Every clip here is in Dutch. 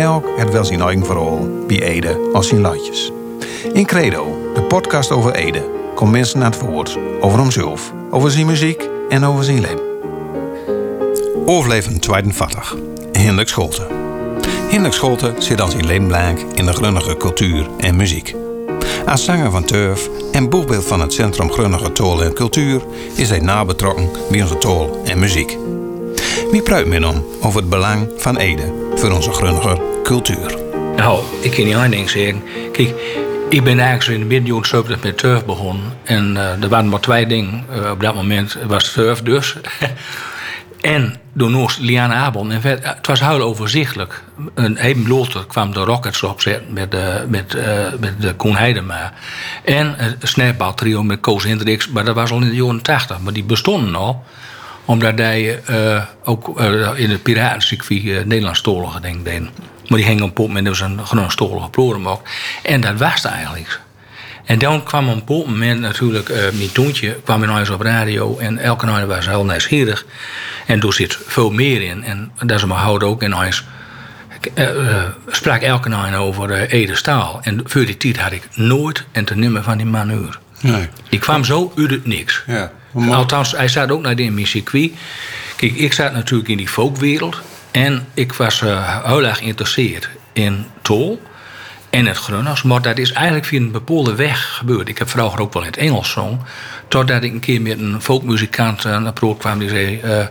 Elk het wel zijn eigen verhaal, bij Ede als zijn latjes. In Credo, de podcast over Ede, komt mensen naar het woord over hemzelf, over zijn muziek en over zijn leven. Overleven 82. Hendrik Scholte. Hendrik Scholte zit als zijn leenblank in de grunnige cultuur en muziek. Als zanger van Turf en boegbeeld van het Centrum Grunnige Tol en Cultuur is hij nauw betrokken bij onze tol en muziek. Wie pruimt men om over het belang van Ede voor onze grunnige cultuur? Nou, ik kan niet één ding zeggen. Kijk, ik ben eigenlijk in de midden jaren 70 met turf begonnen. En eh, er waren maar twee dingen. Eh, op dat moment was turf dus. en door Noors Liana Abel. En het was heel overzichtelijk. Een even later kwam de Rockets opzetten met, de met, eh, met de Koen Heidema. En een snijbaltrio met Koos Hendricks. Maar dat was al in de jaren 80. Maar die bestonden al omdat hij eh, ook eh, in het piratencircuit uh, Nederlandstolige denk deed. Maar die hing op een moment dus een gewoon stolige ploren En dat was het eigenlijk. En dan kwam op een moment natuurlijk, eh mijn toontje kwam in huis op radio. En elke nacht was heel nieuwsgierig. En daar zit veel meer in. En dat is mijn houden ook in huis. Eh, eh, sprak elke nacht over eh, Ede Staal. En voor die tijd had ik nooit en te nimmer van die man uur. Nee. Die kwam zo uit het niks. Ja. Althans, hij zat ook naar in mijn circuit. Kijk, ik zat natuurlijk in die folkwereld. En ik was eh, heel erg geïnteresseerd in tol en het Grunners. Maar dat is eigenlijk via een bepaalde weg gebeurd. Ik heb vroeger ook wel in het Engels zong. Totdat ik een keer met een folkmuzikant aan de proef kwam. Die zei... eh,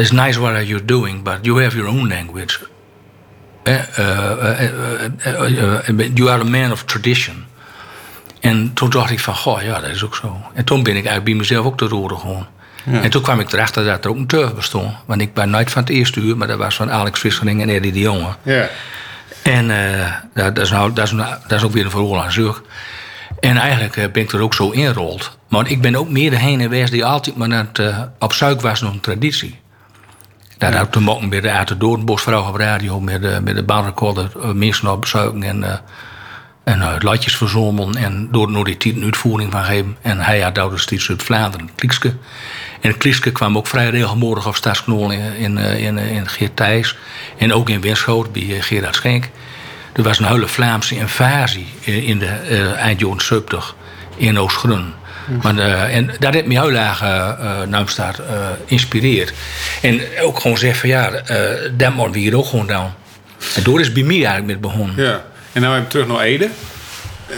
It's nice what you're doing, but you have your own language. Eh, you are a man of tradition. En toen dacht ik van, goh, ja, dat is ook zo. En toen ben ik eigenlijk bij mezelf ook te roeren gewoon. En toen kwam ik erachter dat er ook een turf bestond. Want ik ben nooit van het eerste uur, maar dat was van Alex Vissering en Eddie de Jonge. Ja. En eh, dat, dat, is nou, dat, is, nou- dat is ook weer een verhaal aan zich. En eigenlijk eh, ben ik er ook zo ingerold. Maar ik ben ook meer degene geweest die altijd maar net, eh, op zoek was naar een traditie. Dat had te maken met de de Doornbosvrouw op radio, met de, met de bandrecorder, eh, mensen op bezoeken en, en uh, latjes verzomelen en door, door die tijd een uitvoering van geven. En hij had daar dus iets uit Vlaanderen, Kliekske. En Kliekske kwam ook vrij regelmatig op Stadsknol in, in, eh, in, eh, in Geert Thijs. En ook in Winschoot bij Gerard Schenk. Er was een hele Vlaamse invasie in de eh, eind jaren 70 in Oost-Grun. Maar, en dat heeft me heel erg uh, uh, geïnspireerd. En ook gewoon zeggen van ja, eh, dat moeten we hier ook gewoon doen. En door is bij mij eigenlijk met begonnen. Ja. En nou hebben we terug naar Ede. Eh,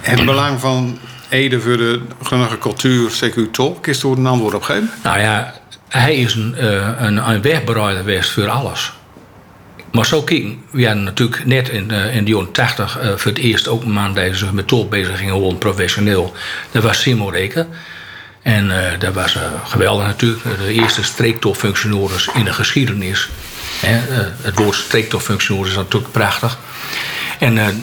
het belang van Ede voor de grunnige cultuur, CQ. Kun je er een antwoord op geven? Nou ja, hij is een, eh, een, een wegbereider geweest voor alles. Maar zo kijken, we hadden natuurlijk net in, eh, in de jaren 80 eh, voor het eerst ook zich met tol bezig ging houden, professioneel. Dat was Simon Reken. En eh, dat was geweldig natuurlijk. De eerste streektolfunctionaris in de geschiedenis. Hè, het woord streektolfunctionaris is natuurlijk prachtig. En eh, eh,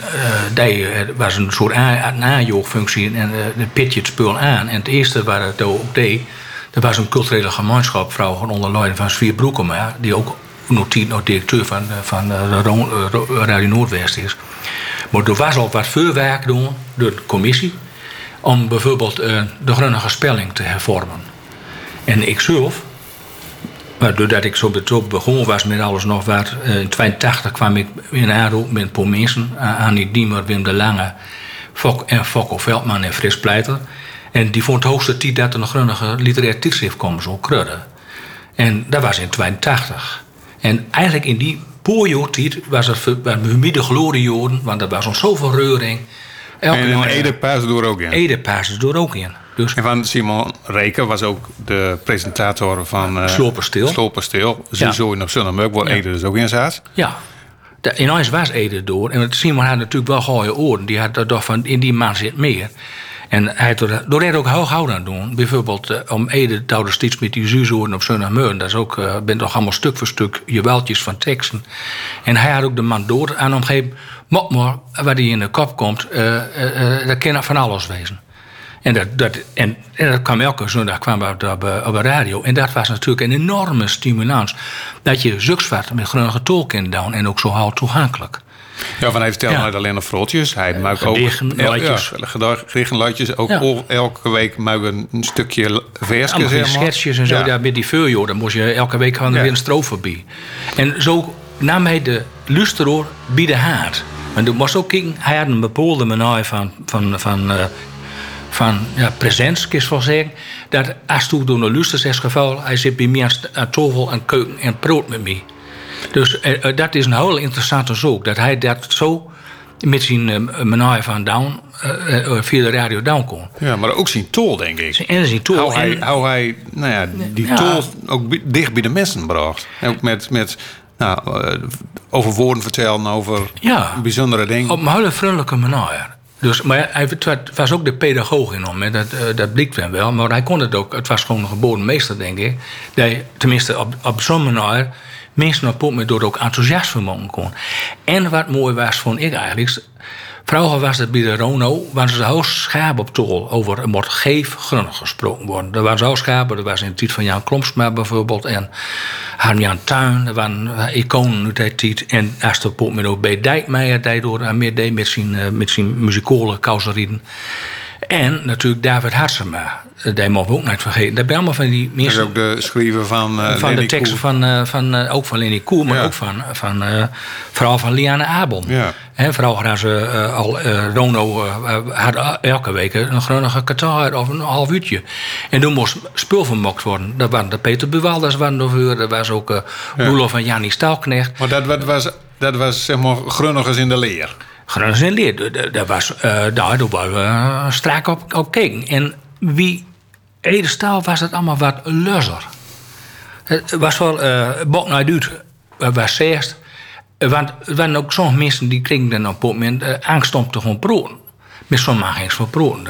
die eh, was een soort aanjoogfunctie en uh, de pitje het spul aan. En het eerste waar het ook deed, dat was een culturele gemeenschap, vrouw onder leiding van Svier Broekema, die ook nog nog directeur van, van Radio Noordwest is. Maar er was al wat voorwerk gedaan door de commissie om bijvoorbeeld de grunnige spelling te hervormen. En ik zelf, maar doordat ik zo betrokken begonnen was met alles nog wat. eh, in 82 kwam ik in aanroep met een paar mensen. Annie Diemer, Wim de Lange, Fok en Fokko Veldman en Fris Pleiter. En die vond het hoogste tijd dat er een grunnige literair tijdschrift kwam, zo krudden. En dat was in 82. En eigenlijk in die poorjoortijd was het voor- was voor mij de gloriejoren, want er was al zoveel reuring. Elke En in nacht- Ede paasde door ook in. Ede paasde er ook in. Dus En van Simon Reken was ook de presentator van uh, Sloperstil. Sloperstil. Ja. zo in op zondag, waar Ede dus ook in zat. Ja. De- In huis was Ede door. En Simon had natuurlijk wel gooie oren. Die had dat toch van, in die man zit meer. En hij had door het ook heel gauw aan doen. Bijvoorbeeld eh, om Ede touwde steeds met die zuurzoen op zondagmorgen. Dat is ook, eh bent toch allemaal stuk voor stuk jeweltjes van teksten. En hij had ook de man door aan omgeven. Mok maar, waar die in de kop komt, eh, eh, dat kan van alles wezen. En dat, dat, en, kwam elke zondag kwam op, op de radio. En dat was natuurlijk een enorme stimulans. Dat je zuksvat met groene tol kan doen en ook zo hou toegankelijk. Ja, van hij vertelde Ja. uit alleen nog vrootjes. Hij maakt ook gedichten, el- luidjes. Ja. Ook Ja. elke week maak een, stukje versje, Allemaal zeg geen maar. en zo. Ja. Ja. met die veuljoh, dan moest je elke week gewoon Ja. weer een strofe bij. En zo nam hij de lusteroor bij de haard. En toen moest ook kijken, hij had een bepaalde manier van, van, van, eh, van ja, presents, kun je wel zeggen. Dat als toen door de luster geval, hij zit bij mij aan, tafel en keuken en brood met mij. Dus eh, eh, dat is een heel interessante zoek. Dat hij dat zo met zijn eh, manier van down, via de radio down kon. ja, maar ook zijn tol, denk ik. En zijn tool. Hoe hij, en- hoe hij nou ja, die Ja. tol ook dicht bij de mensen bracht. Ook met, met nou, eh, over woorden vertellen, over Ja. bijzondere dingen. Op een hele vriendelijke manier. Dus, maar hij het was ook de pedagoog in dat, eh, dat blikt hem wel. Maar hij kon het ook, het was gewoon een geboren meester, denk ik. Dat hij, tenminste op, op zo'n manier mensen op met door ook enthousiast kon. En wat mooi was, vond ik eigenlijk. Vroeger was het bij de Rono, waren ze heel schaap op tol over er moet geef gesproken worden. Er waren zo schapen, er was in de tijd van Jan Klomsma bijvoorbeeld en Harm-Jan Tuin, er waren eh, iconen uit die tijd. En als de ook bij Dijkmeijer deed door en meer deed met zijn, eh, met zijn muzikale causerieden. En natuurlijk David Harsema, eh, die mogen we ook niet vergeten. Dat ben allemaal van die Dat is mensen ook de schrijver van, eh van de teksten van, eh, van, eh, ook van Lenny Koer, maar Ja. ook van, van vooral van Liane Abel. Ja. Hè, vooral hadden ze al, Rono had elke week een grondige Qatar of een half uurtje. En toen moest spul vermokt worden. Dat waren de Peter Buwalders waren er voor, dat was ook eh Roelof en Jannie Staalknecht. Maar dat, wat was, dat was zeg maar grunnigers in de leer. Gronings en leer. Daar waren we strak op, op. En wie Ede Staal was het allemaal wat lusser. Het was wel uh, bok naar uh, was eerst. Eh, want er waren ook sommige mensen die kregen dan op het moment eh, angst om te gaan proeven. Met eens voor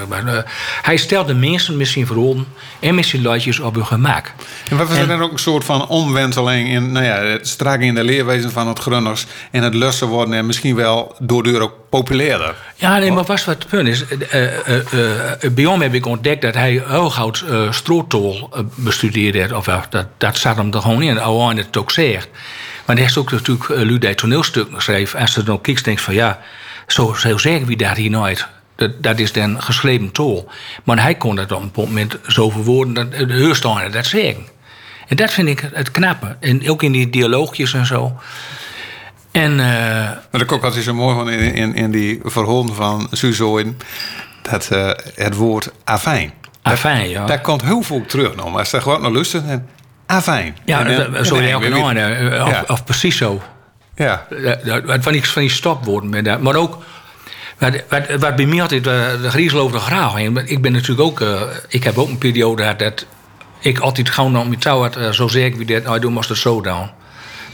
was, eh, hij stelde mensen met zijn verholen en zijn luidjes op hun gemak. En wat was er En- dan ook een soort van omwenteling in, nou ja, het strak in de leerwezen van het grunners en het lussen worden en misschien wel door ook populairder. Ja, nee, maar was wat het punt is. eh, bij hem heb ik ontdekt dat hij Hooghout uh, Strootol bestudeerd heeft. Of dat, dat zat hem er gewoon in. Al aan het ook zegt. Maar hij heeft ook natuurlijk uh, Ludij toneelstukken geschreven. Als je dan kijkt, denk je van ja, zo, zo zeggen we dat hier nooit. Dat, dat is dan geschreven tol. Maar hij kon dat op een moment zo verwoorden dat de heurstander dat zeggen. En dat vind ik het knappe. En ook in die dialoogjes en zo. En eh, Maar dat ook is zo mooi van in, in, in die verholen van Suzoin, dat eh, het woord afijn. afijn, ja. Daar komt heel veel terug nog. Maar als je gewoon naar lusten, dan afijn. Ja, En, dat- eh, zo en elke eh, of, Ja. of precies zo. Ja, Van die, van die stopwoorden. Maar ook, wat, wat, wat bij mij altijd eh, de griezel over de graag heen. Ik ben natuurlijk ook, eh, ik heb ook een periode gehad dat ik altijd gewoon nog met touw had, zo zeg ik wie dat, nou, doe moest het zo down.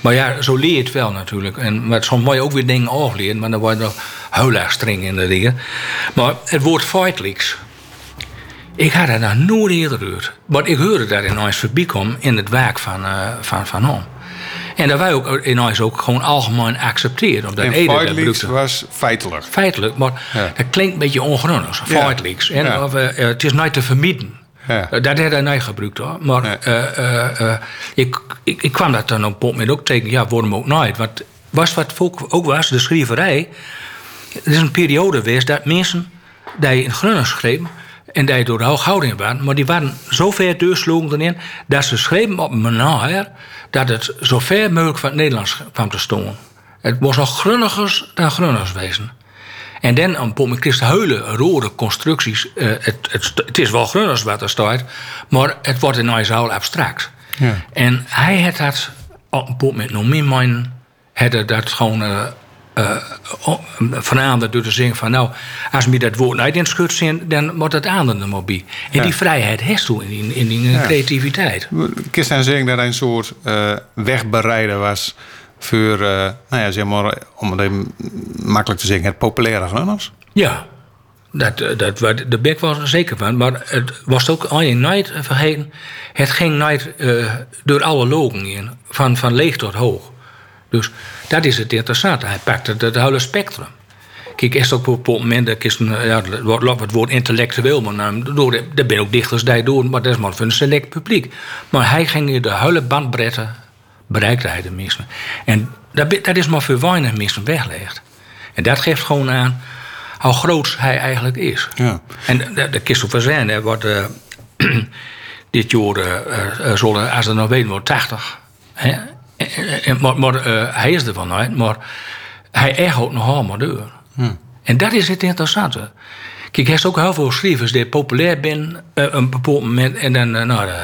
Maar ja, zo leer je het wel natuurlijk. En, maar soms moet je ook weer dingen afleren, maar dan word je nog heel erg streng in de dingen. Maar het woord feitelijks. Ik had dat nog nooit eerder gehoord. Maar ik hoorde dat in ons voorbij in het werk van, eh van, van. En dat wij ook in ons ook gewoon algemeen accepteren. Omdat en Ede dat feitelijk gebruikte. was feitelijk. Feitelijk, maar Ja. dat klinkt een beetje. Ja. En Ja. of, eh, eh, het is nooit te vermieden. Ja. Eh, Dat heeft hij nooit gebruikt hoor. Maar Nee. ik, ik, ik kwam dat dan op een moment ook tegen. Ja, worden ook nooit. Want was wat ook, ook was, de schrijverij. Er is een periode geweest dat mensen die in Grunnen schreven. En die door de hooghouding waren. Maar die waren zo ver deurslogen erin. Dat ze schreven op een manier. Dat het zo ver mogelijk van het Nederlands kwam te staan. Het was nog grunnigers dan grunners wezen. En dan een pot met Christen hele rode constructies. Eh, het, het, het is wel grunners wat er staat, maar het wordt in ons heel abstract. Ja. En hij had dat op een pot met nog meer mijn, had hij dat gewoon eh uh, veranderd door te zeggen van nou, als we dat woord uit in schut dan wordt het aan de mobiel. En Ja. die vrijheid heeft toen in die, in die Ja. creativiteit. Kist dan zeggen dat een soort eh, wegbereider was voor, eh, nou ja, zeg maar, om het even makkelijk te zeggen, het populaire grunners? Ja, Dat, eh, dat, wa- daar ben ik wel zeker van. Maar het was ook nooit vergeten. Het ging nooit eh, door alle logen in. Van, van leeg tot hoog. Dus dat is het interessante. Hij pakt het, het hele spectrum. Kijk, ook op het moment dat ik een, ja, het woord- het woord intellectueel, maar nou, door, er ben ook dichters die doen, maar dat is maar voor een select publiek. Maar hij ging de hele bandbreedte bereikte hij de meesten. En dat, dat is maar voor weinig mensen weggelegd. En dat geeft gewoon aan hoe groot hij eigenlijk is. Ja. En dat, dat kist wel zijn, hè, wat eh, dit jaar eh, eh, zullen, als er nog weten wordt, 80. Hè? En- en- maar maar eh, hij is er van uit, maar hij echt nog allemaal door. En dat is het interessante. Kijk, hij is ook heel veel schrijvers die populair zijn eh, een bepaald moment en dan, eh, nou, eh,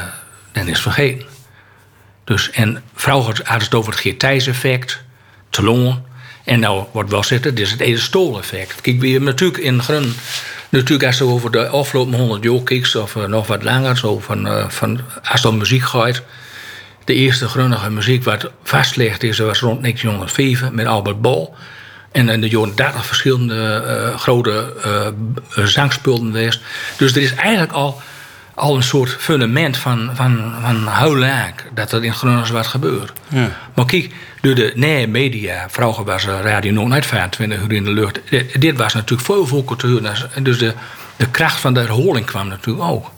dan is het vergeten. Dus, en vroeger hadden het over het Geertijs-effect, Telon. En nou wordt wel zitten, dit is het Edelstol-effect. Kijk, we hebben natuurlijk in Grun, natuurlijk als je over de afgelopen 100 jaar kijkt, of eh, nog wat langer, zo van, eh, van als het om muziek gaat. De eerste grunnige muziek wat vastgelegd is, was rond 1905 met Albert Bol. En in de jaren 30 verschillende eh, grote eh, zangspullen geweest. Dus er is eigenlijk al, al een soort fundament van, van, van lang dat er in Groningen wat gebeurt. Ja. Maar kijk, door de nieuwe media, vroeger was radio nog niet 25 uur in de lucht. Eh, Dit was natuurlijk veel, veel cultuur. Dus de, de kracht van de herhaling kwam natuurlijk ook.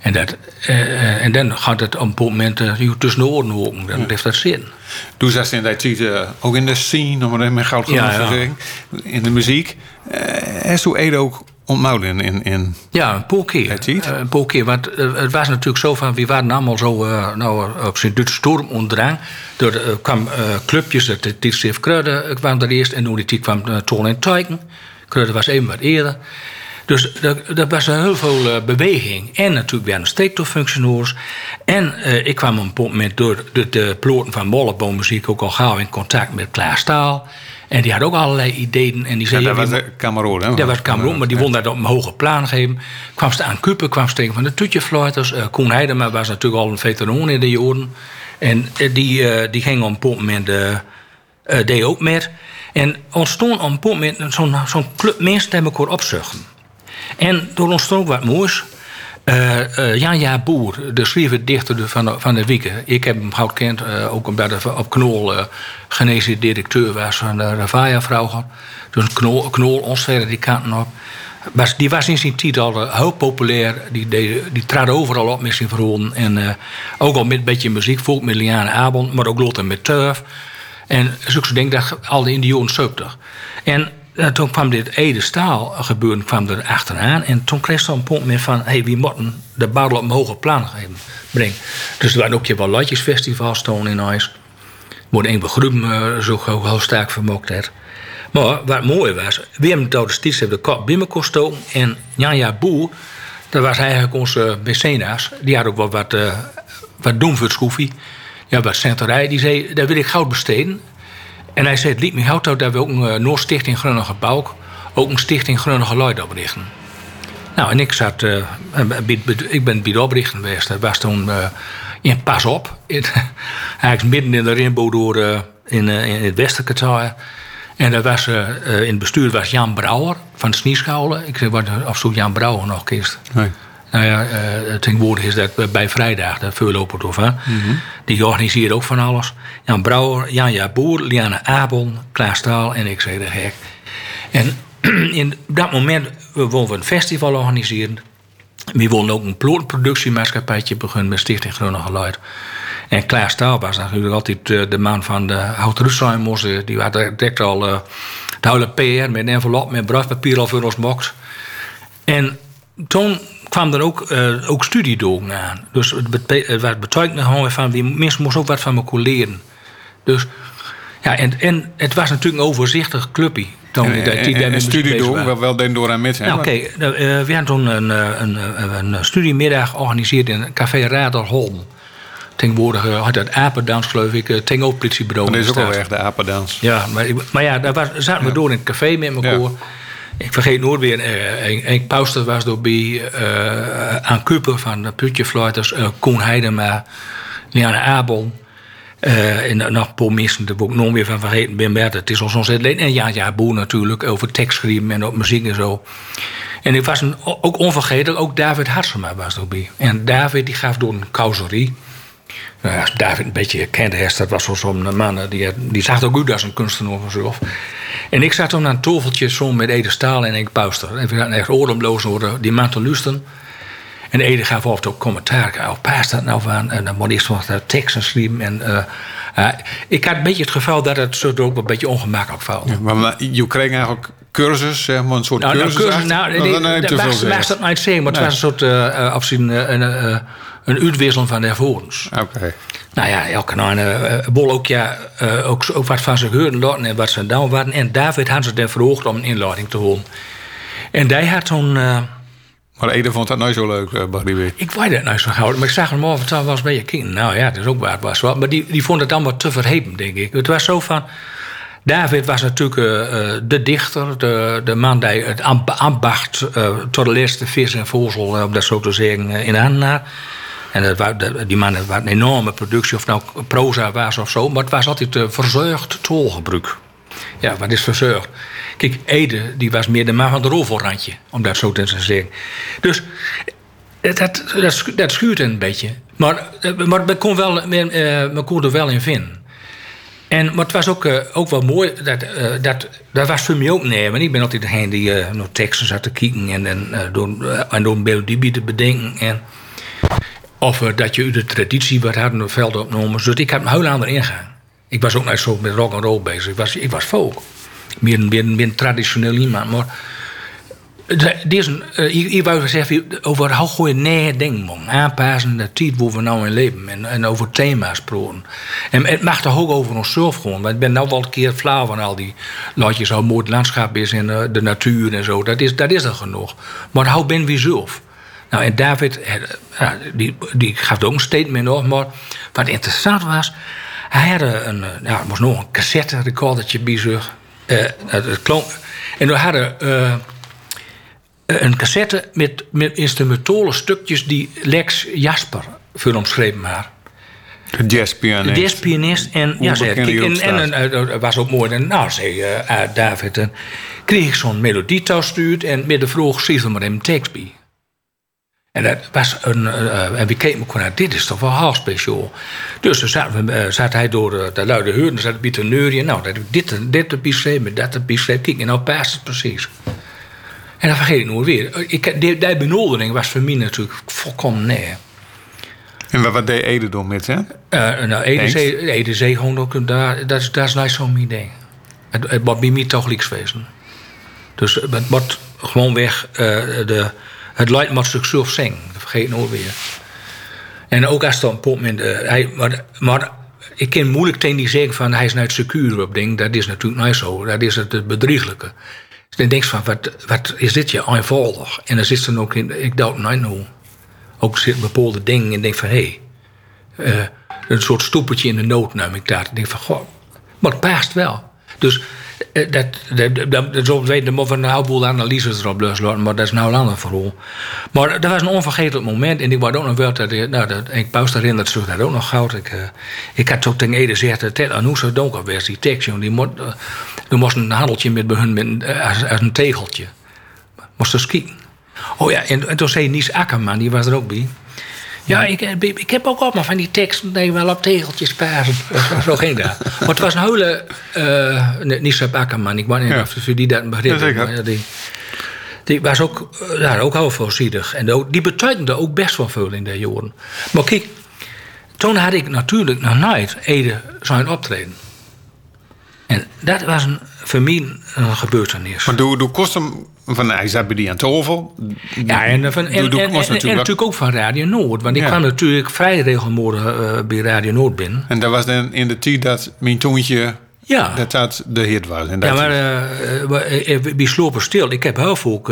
En, dat, eh, eh, en dan gaat het op een moment uh, tussen de oren horen. Dan heeft dat zin. Toen zat ze in tijd eh, ook in de scene, om het even met goud Ja, te zeggen, in de muziek. Uh, Heeft u Edo ook ontmoet in, in, in Ja, een paar keer. Het ziet. Eh, een paar keer. Want het was natuurlijk zo van... We waren allemaal zo eh, nou, op zijn Duitse storm onderdrang. Er kwam clubjes, tijdschrift Krudde eh, kwam er eerst. En toen die kwam uh, Toon en Tijken. Krudde was even wat eerder. Dus er, er was een heel veel eh, beweging. En natuurlijk weer een steekstoffunctionaris. En eh, ik kwam op een moment door de, de ploten van Molleboommuziek... ook al gauw in contact met Klaas Staal. En die had ook allerlei ideeën. En die zei, ja, dat was Cameroon, hè? dat was Cameroen, maar die won dat op een hoger plan geven. Kwam ze aan Kupen, kwam ze tegen van de Tutjefluiters. Uh, Koen Heidema was natuurlijk al een veteran in de jaren. En uh, die, uh, die ging op een moment uh, deed ook met. En ontstond op een moment zo'n zo'n club mensen die elkaar opzuchten. En er ontstond wat moois. Uh, uh, Jan Ja Boer, de schrijver dichter van de, van de Wieken. Ik heb hem gauw gekend, uh, ook omdat hij op Knol uh, genezen directeur was van de Ravaya Vrouwen. Dus Knol, Knol ons verder die kanten op. Was, die was in zijn tijd al heel populair. Die, die, die trad overal op met zijn verholen. En ook al met een beetje muziek, volk met Liane Abel, maar ook Lotte met Turf. En zo denk dat al in de jaren 70. En toen kwam dit Ede Staal gebeuren kwam er achteraan. En toen kreeg ze een punt meer van... hey, we moeten de barrel op een hoger plan brengen. Dus er waren ook je wel Lotjesfestivals toen in huis. Wordt een begroep uh, zo heel sterk vermokt heeft. Maar wat mooi was... het de stiets de kop binnenkosten. En Janja Boer, dat was eigenlijk onze mecena's. Die had ook wel wat, uh, wat doen voor het schroefie. Ja, wat centerij. Die zei, daar wil ik goud besteden. En hij zei, het liet me goud dat we ook een uh, Noordstichting Grunnige Bouw, ook een Stichting Grunnige Luid oprichten. Nou, en ik zat, uh, ik ben bij oprichten geweest. Dat was toen uh, in Pas op. In, eigenlijk midden in de Rimbo door uh, in, in het Westerkwartier. En dat was, in het bestuur was Jan Brouwer van Snieschouwen. Ik weet of zo Jan Brouwer nog kist. Nee. Nou ja, uh, tegenwoordig is dat bij vrijdag, de of mm -hmm. Die organiseert ook van alles. Jan Brouwer, Janja Boer, Liane Abel, Klaas Staal en ik zei de gek. En in dat moment wilden we een festival organiseren. We wilden ook een productiemaatschappijtje beginnen met Stichting Groningen Geluid. En Klaas Staal was natuurlijk altijd de man van de Hout-Russheimers. Die had direct al uh, de hele PR met een envelop met bruispapier al voor ons mocht. En toen kwam er ook, uh, ook studiedogen aan. Dus het betekende gewoon van die mensen moesten ook wat van elkaar leren. Dus ja, en, en het was natuurlijk een overzichtig clubje. Toen en, die, die, die en, en studiedogen, wel, wel den door aan met Nou, Oké, okay, uh, we hadden toen een, een, een, een, studiemiddag georganiseerd in Café Raderholm. Tegenwoordig had dat Apendans, geloof ik, tegen ook politiebureau. Dat is ook wel echt de Apendans. Ja, maar, maar ja, daar was, zaten we ja. door in het café met elkaar. Ja. Ik vergeet nooit weer, uh, Henk Pauster was door bij uh, aan Kuper van de Putjefluiters, uh, Koen Heidema, Liane Abel. En nog een paar mensen, daar ik nog meer van vergeten ben. Maar het is zo'n zet En ja, ja, boer natuurlijk, over tekst schrijven en op muziek en zo. En ik was een, ook onvergetelijk, ook David Hartsema was er bij. En David die gaf door een causerie. Nou, als David een beetje kende heeft, dat was zo'n man, die, die zag ook goed als een kunstenaar vanzelf. En ik zat toen aan een toveltje zo met Ede Staal en ik Pauster. En we hadden echt oorloomloos worden die man te luisteren. En Ede gaf altijd ook commentaar. Oh, paast dat nou van? En dan moet eerst wat teksten schrijven. En, uh, uh, ik had een beetje het gevoel dat het zo ook een beetje ongemakkelijk valt. Ja, maar je kreeg eigenlijk cursus, zeg maar, een soort nou, cursus. Nou, cursus nou, nee, nee, dat was, was dat nooit zeggen, maar het was een soort uh, afzien, een, uitwisseling van ervorens. Oké. Okay. Nou ja, elke nou een bol ook, ja, ook, ook wat van horen laten en wat ze dan waren. En David had ze dan verhoogd om een inleiding te holen. En hij had toen maar Ede vond dat nooit zo leuk, uh, Barry Ik weet het nooit zo gauw. Maar ik zag hem toe was bij je kind. Nou ja, dat is ook waar het was. Maar die, die vond het allemaal te verheven, denk ik. Het was zo van... David was natuurlijk uh, de dichter, de, de man die het ambacht uh, tot de laatste vis en voedsel, om dat zo te zeggen, in handen En dat, die man had een enorme productie, of nou proza was of zo, maar het was altijd verzorgd tolgebruik. Ja, wat is verzorgd? Kijk, Ede die was meer de man van de rovelrandje, om dat zo te zeggen. Dus dat, dat, dat schuurt een beetje. Maar, maar men, kon wel, men, uh, kon er wel in vinden. En, maar het was ook, uh, ook wel mooi, dat, uh, dat, dat was voor mij ook nemen. Ik ben altijd degene die uh, nog teksten zat te kijken en, en, door, en door een melodie te bedenken. En, of dat je de traditie wat hadden op veld opgenomen. Dus ik had een heel ander ingaan. Ik was ook niet zo met rock and roll bezig. Ik was, ik was folk meer, meer, meer traditioneel iemand. Maar deze, uh, ik, ik wou zeggen over hoe goede nee dingen aanpassen de tijd waar we nou in leven en, en over thema's praten. En het mag toch ook over onszelf gewoon. Want ik ben nou wel een keer flauw van al die laatjes hoe mooi het landschap is en uh, de natuur en zo. Dat is, dat is er genoeg. Maar hoe ben we zelf? Nou, en David, uh, die, die gaf ook een statement op, maar wat interessant was, hij had een, ja, moest nog een cassette recordertje bij zich. Uh, het klonk. En we hadden uh, een cassette met, met instrumentale stukjes die Lex Jasper voor omschreven maar. De jazzpianist. De jazzpianist. En, ja, zei, en, en, en was ook mooi. En, nou, zei David, en kreeg ik zo'n melodie toestuurd en met de vroeg zie maar een tekst bij. En dat was een. Uh, en we keken elkaar naar, dit is toch wel heel speciaal. Dus dan zat, uh, zat hij door de, de luide huur, en zat hij te neurien. Nou, dat heb ik dit, dit erbij geschreven, dat geschreven. Kijk, en nou past het precies. En dan vergeet ik nooit weer. Ik, die, die benodering was voor mij natuurlijk volkomen nee. En wat, deed Ede dan met, hè? Uh, nou, Ede zei gewoon ook, daar, dat, is, dat is niet zo'n idee. Het, het wordt bij mij toch niks wezen. Dus het wordt gewoon weg de het leidt maar zichzelf zingen. Dat vergeet ik nooit weer. En ook als dan moment... Uh, hij, maar, maar ik kan moeilijk tegen die zeggen van hij is net secuur op ding. Dat is natuurlijk niet zo. Dat is het bedrieglijke. Dus dan denk je van, wat, wat is dit je eenvoudig? En dan zit er ook in, ik dacht, nee, nou. Ook zit bepaalde dingen en denk van, hé. Hey, uh, een soort stoepertje in de nood neem ik daar. Ik denk van, goh, maar het past wel. Dus eh, dat, dat, dat, dat zo weten we een heleboel analyses erop loslaten, maar dat is nou een ander verhaal. Maar dat was een onvergetelijk moment en ik wou ook nog wel dat, nou, dat ik pauze herinnert zich dat ook nog goud. Ik, uh, ik had ook tegen Ede gezegd, dat zo donker was die tekst, die moet, uh, er moest een handeltje met hun met, een tegeltje. Moest er skiën. Oh ja, en, en toen zei Nies Akkerman, die was er ook bij. Ja, ik, eh, ik heb ook allemaal van die teksten wel op tegeltjes paren. Zo ging dat. Maar het was een hele... Uh, niet Sepp Akkerman, ik weet niet ja. of die dat begrip ja, die, die was ook, eh, ja, ook heel voorzichtig. En die betekende ook best wel veel in de jaren. Maar kijk, toen had ik natuurlijk nog nooit Ede zijn optreden. En dat was een, voor mij een gebeurtenis. Maar doe, doe kost hem van die aan tafel. Ja, en, van, en, en, natuurlijk, ook van Radio Noord. Want ik kwam natuurlijk vrij regelmatig uh, bij Radio Noord binnen. En dat was dan in de tijd dat mijn toontje... Ja. Dat dat de hit was. En ja, maar uh, uh, wie slopen stil. Ik heb heel veel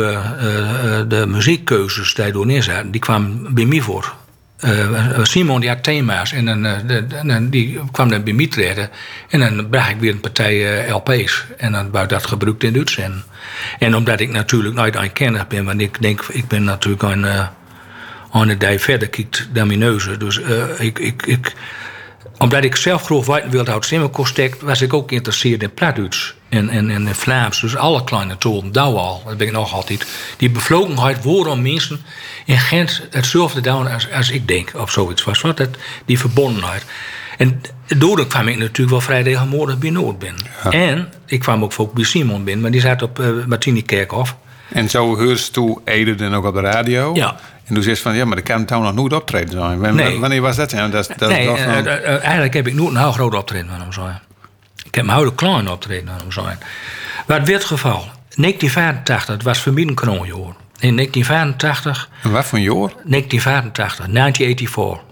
de muziekkeuzes die door neerzaten. Die kwamen bij mij voor. Uh, Simon die had thema's en dan, uh, die kwam dan bij mij. En dan bracht ik weer een partij LP's. En dan werd dat gebruikt in Duits. En, en omdat ik natuurlijk nooit een kenner ben, want ik denk, ik ben natuurlijk een, uh, een die verder kijkt dan mijn neuzen. Dus ik, ik, ik, omdat ik zelf weten wilde Simmerkostek, was ik ook geïnteresseerd in Plaatduits en, en, en in Vlaams. Dus alle kleine talen, daar al, dat ben ik nog altijd. Die bevlogenheid waarom mensen in Gent hetzelfde doen als, als ik denk, of zoiets was. Wat dat, die verbondenheid. En daardoor kwam ik natuurlijk wel vrij regelmatig bij Noord binnen. En ik kwam ook voor bij Simon binnen, maar die zat op uh, Martini Kerkhof. En zo hoorst toen Ede dan ook op de radio? Ja. En toen zei van, ja, maar de kan toen nog nooit optreden zijn. Wanneer, Nee. wanneer was dat? Ja, dat, dat nee, was eh, eh, eh, eigenlijk heb ik nooit een heel groot optreden van hem zijn. Ik heb een hele klein optreden van hem zijn. Wat werd het geval? 1985, het was familie kroonjaar. In 1985, En wat voor een jaar? 1985, 1984.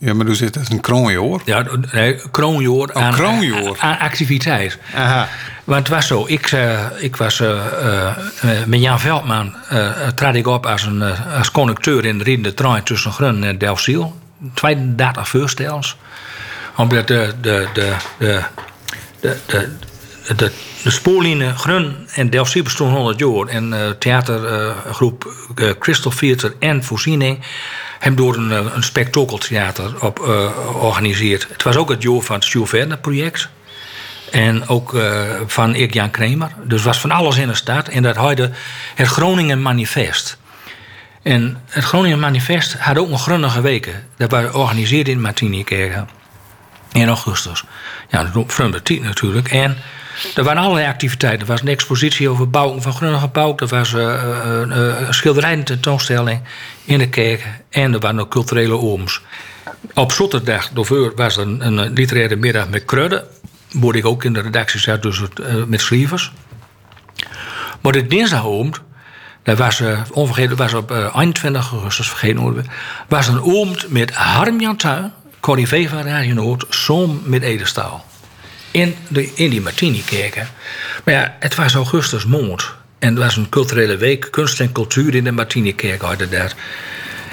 Ja, maar toen zit het een kroonjaar. Ja, nee, kroonjaar aan, kroonjaar. aan activiteit. Aha. Want het was zo, ik, eh, ik was eh, eh, met Jan Veldman trad ik op als, een, als conducteur in de riedende trein tussen Grun en Delfziel. 32 voorstels. Omdat de, de, de, de, de, de, de, de spoorlijnen Grun en Delfziel bestonden 100 jaar. En theatergroep Crystal Theater en Voorziening hebben door een, eh, een spektakeltheater op eh, georganiseerd. Het was ook het jaar van het Jules project. En ook eh, van Erik Jan Kremer. Dus was van alles in de stad. En dat heette het Groningen Manifest. En het Groningen Manifest had ook nog grunnige weken. Dat waren georganiseerd in het Martinikerk. In augustus. Ja, dat natuurlijk. En er waren allerlei activiteiten. Er was een expositie over bouwen van grunnige bouw. Er was eh, eh, eh, een schilderij tentoonstelling in de kerk. En er waren ook culturele ooms. Op zaterdag was er een, een literaire middag met Krudde. Waar ik ook in de redactie zat, dus met schrijvers. Maar de dinsdagavond, dat was uh, was op eh, 21 augustus, vergeten worden was een oomd met Harm Jan Tuin, Corrivé van Radio Noord, som met Edestaal. In, in die Martini-kerken. Maar ja, het was augustus maand. En het was een culturele week, kunst en cultuur in de Martini-kerk daar.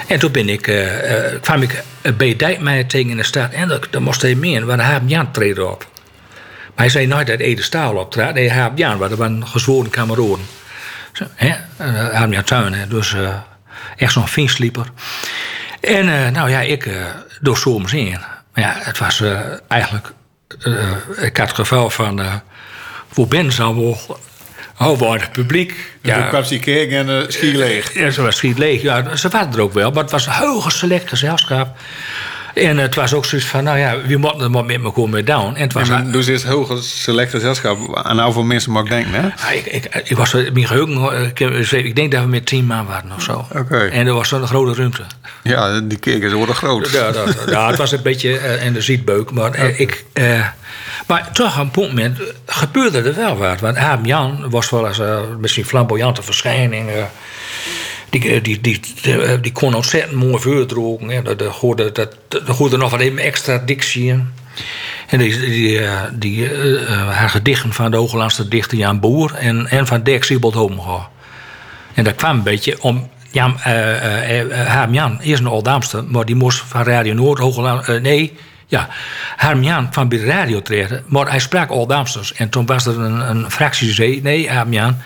En toen ben ik, eh, eh, kwam ik bij Dijkmeijer tegen in de stad. En dat moest hij meer, want Harm Jan treden op. Maar hij zei nooit dat Ede Staal optrad. Nee, Harm Jan, want dat waren gezworen hè? Uh, Harm Jan Tuin, dus eh, echt zo'n vinslieper. En eh, nou ja, ik door zomers in. Maar ja, het was eigenlijk... Uh, ik had het geval van... Uh, voor Ben zou wel... Oh, waar het publiek. Ja, toen kwam die kerk en uh, schiet leeg. Ja, ze was schiet leeg. Ja, ze waren er ook wel. Maar het was een heel select gezelschap. En het was ook zoiets van, nou ja, wie moet er maar met me komen down. En het was ja, dus is heel select gezelschap. Aan nou voor mensen mag ik denken, hè? Ja, ik, ik, ik, was mijn geheugen, ik, ik, denk dat we met tien man waren of zo. Okay. En er was zo'n grote ruimte. Ja, die kerken worden groot. Ja, dat, ja, het was een beetje uh, in de zietbeuk. Maar, okay. uh, ik, uh, maar toch, op een moment gebeurde er wel wat. Want Aam Jan was wel eens misschien flamboyante verschijning. Die, die, die, die, kon ontzettend mooi voordrogen. Ja, dat, dat, hoorde, dat, hoorde nog wat even extra dictie in. En die, die, die, uh, haar gedichten van de Hooglandse dichter Jan Boer en, en van Dirk Siebold Homega. En dat kwam een beetje om. Jan, uh, uh, Jan is een Oldamster, maar die moest van Radio Noord, Hoogland. nee, ja. Harm Jan kwam bij de radio treden, maar hij sprak Oldamsters. En toen was er een, een fractie die zei: nee, Harm Jan.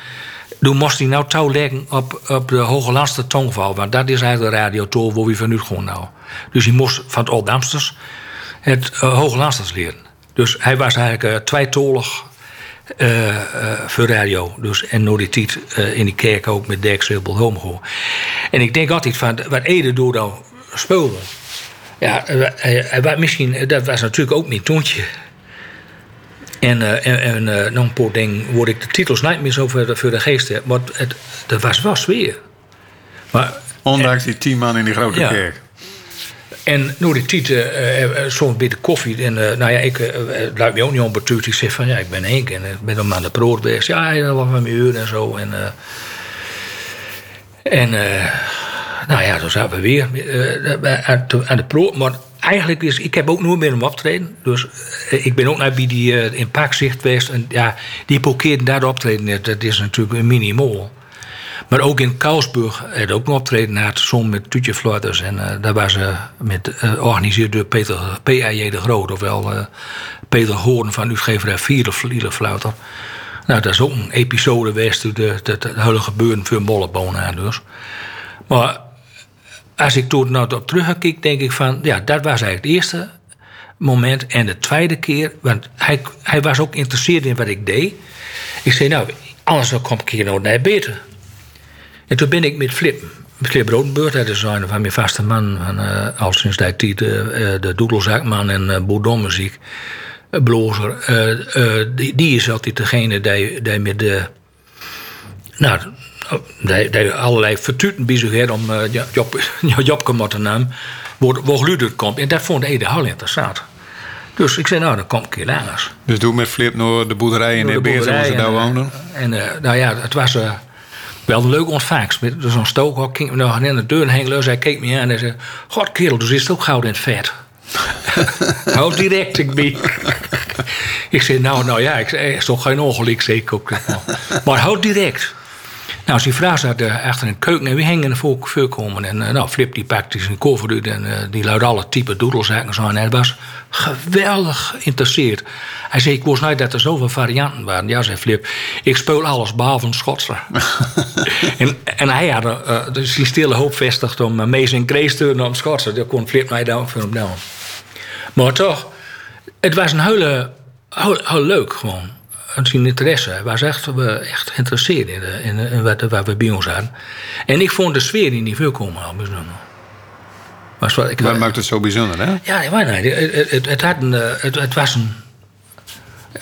Toen moest hij nou touw leggen op, op de Hooglandse tongval. Want dat is eigenlijk de radiotool waar we van nu gewoon nou. Dus hij moest van het Oldamsters het uh, Hooglandsters leren. Dus hij was eigenlijk uh, tweetolig uh, voor radio. Dus, en door die in die kerk ook met Dirk. En ik denk altijd van, wat Ede door nou speelde. Ja, hij, misschien, dat was natuurlijk ook mijn toontje. En, uh, en, en uh, nog een paar dingen word ik de titels niet meer zo voor de, voor de geest heb. Maar het, het was wel sfeer. Maar, Ondanks en, die tien man in die grote ja. kerk. En door die tijd, uh, zo'n beetje koffie. En nou ja, ik uh, luid me ook niet onbetuurd. Ik zeg van ja, ik ben Henk en ik ben dan aan de brood geweest. Ja, dat was met mijn uur en zo. En, en nou ja, toen zaten we weer aan, aan de proot. Maar eigenlijk is, ik heb ook nooit meer hem optreden. Dus uh, ik ben ook naar bij die uh, in Parkzicht geweest. En ja, die parkeerden daar optreden. Dat is natuurlijk een minimaal. Maar ook in Kousburg had ook een optreden na het zon met Tutje. En uh, daar was ze met georganiseerd door Peter P.A.J. de Groot. Ofwel Peter Hoorn van uitgeverij Vierde Fluiter. Nou, dat is ook een episode geweest. De, de, de hele gebeuren voor Mollebonen aan dus. Maar als ik toen nou op terugkijk, denk ik van... ja, dat was eigenlijk het eerste moment. En de tweede keer, want hij, hij was ook geïnteresseerd in wat ik deed. Ik zei, nou, anders dan kom ik hier nog naar beter. En toen ben ik met Flip, Flip Rodenburg, dat is een van mijn vaste man, van, eh, al sinds die tijd, eh, eh, de doedelzakman en uh, bourdommuziek, uh, blozer. die, die is altijd degene die, die met de, nou, die allerlei vertuten bezig om uh, Job, te nemen, waar, waar geluid komt. En dat vond Ede heel interessant. Dus ik zei, nou, dan kom ik hier langs. Dus doe met Flip naar de boerderij in de de Beert, zoals ze daar en, woonden. eh, En eh, nou ja, het was eh, wel een leuk ontvangst. Met zo'n stookhok ging nog in de deur heen. Hij keek me aan en zei... God kerel, dus is het ook goud in het vet. Houd direct, ik ben. ik zei, nou, nou ja, ik zei, is toch geen ongeluk, zei ik ook. Maar houd direct. Nou, als die vrouw zat eh, achter in de keuken en we hingen in de voor- voorkomen. En eh, nou, Flip die pakte zijn koffer uit en eh, die luidde alle type doedelzaken zo. En hij was geweldig geïnteresseerd. Hij zei, ik wist niet dat er zoveel varianten waren. Ja, zei Flip, ik speel alles behalve een Schotse. en, en hij had uh, dus die stille hoop vestigd om uh, Mees en Grace te om Schotse. Dat kon Flip mij dan voor hem doen. Maar toch, het was een hele, heel, heel leuk gewoon. En zijn interesse. Hij was echt, echt geïnteresseerd in, de, in, de- in wat, waar we bij ons hadden. En ik vond de sfeer in die voorkomen al bijzonder. Was wat, ik, Wat maakt het zo bijzonder, hè? ja, ik weet niet. Het, het, had een, eh, het, het was een.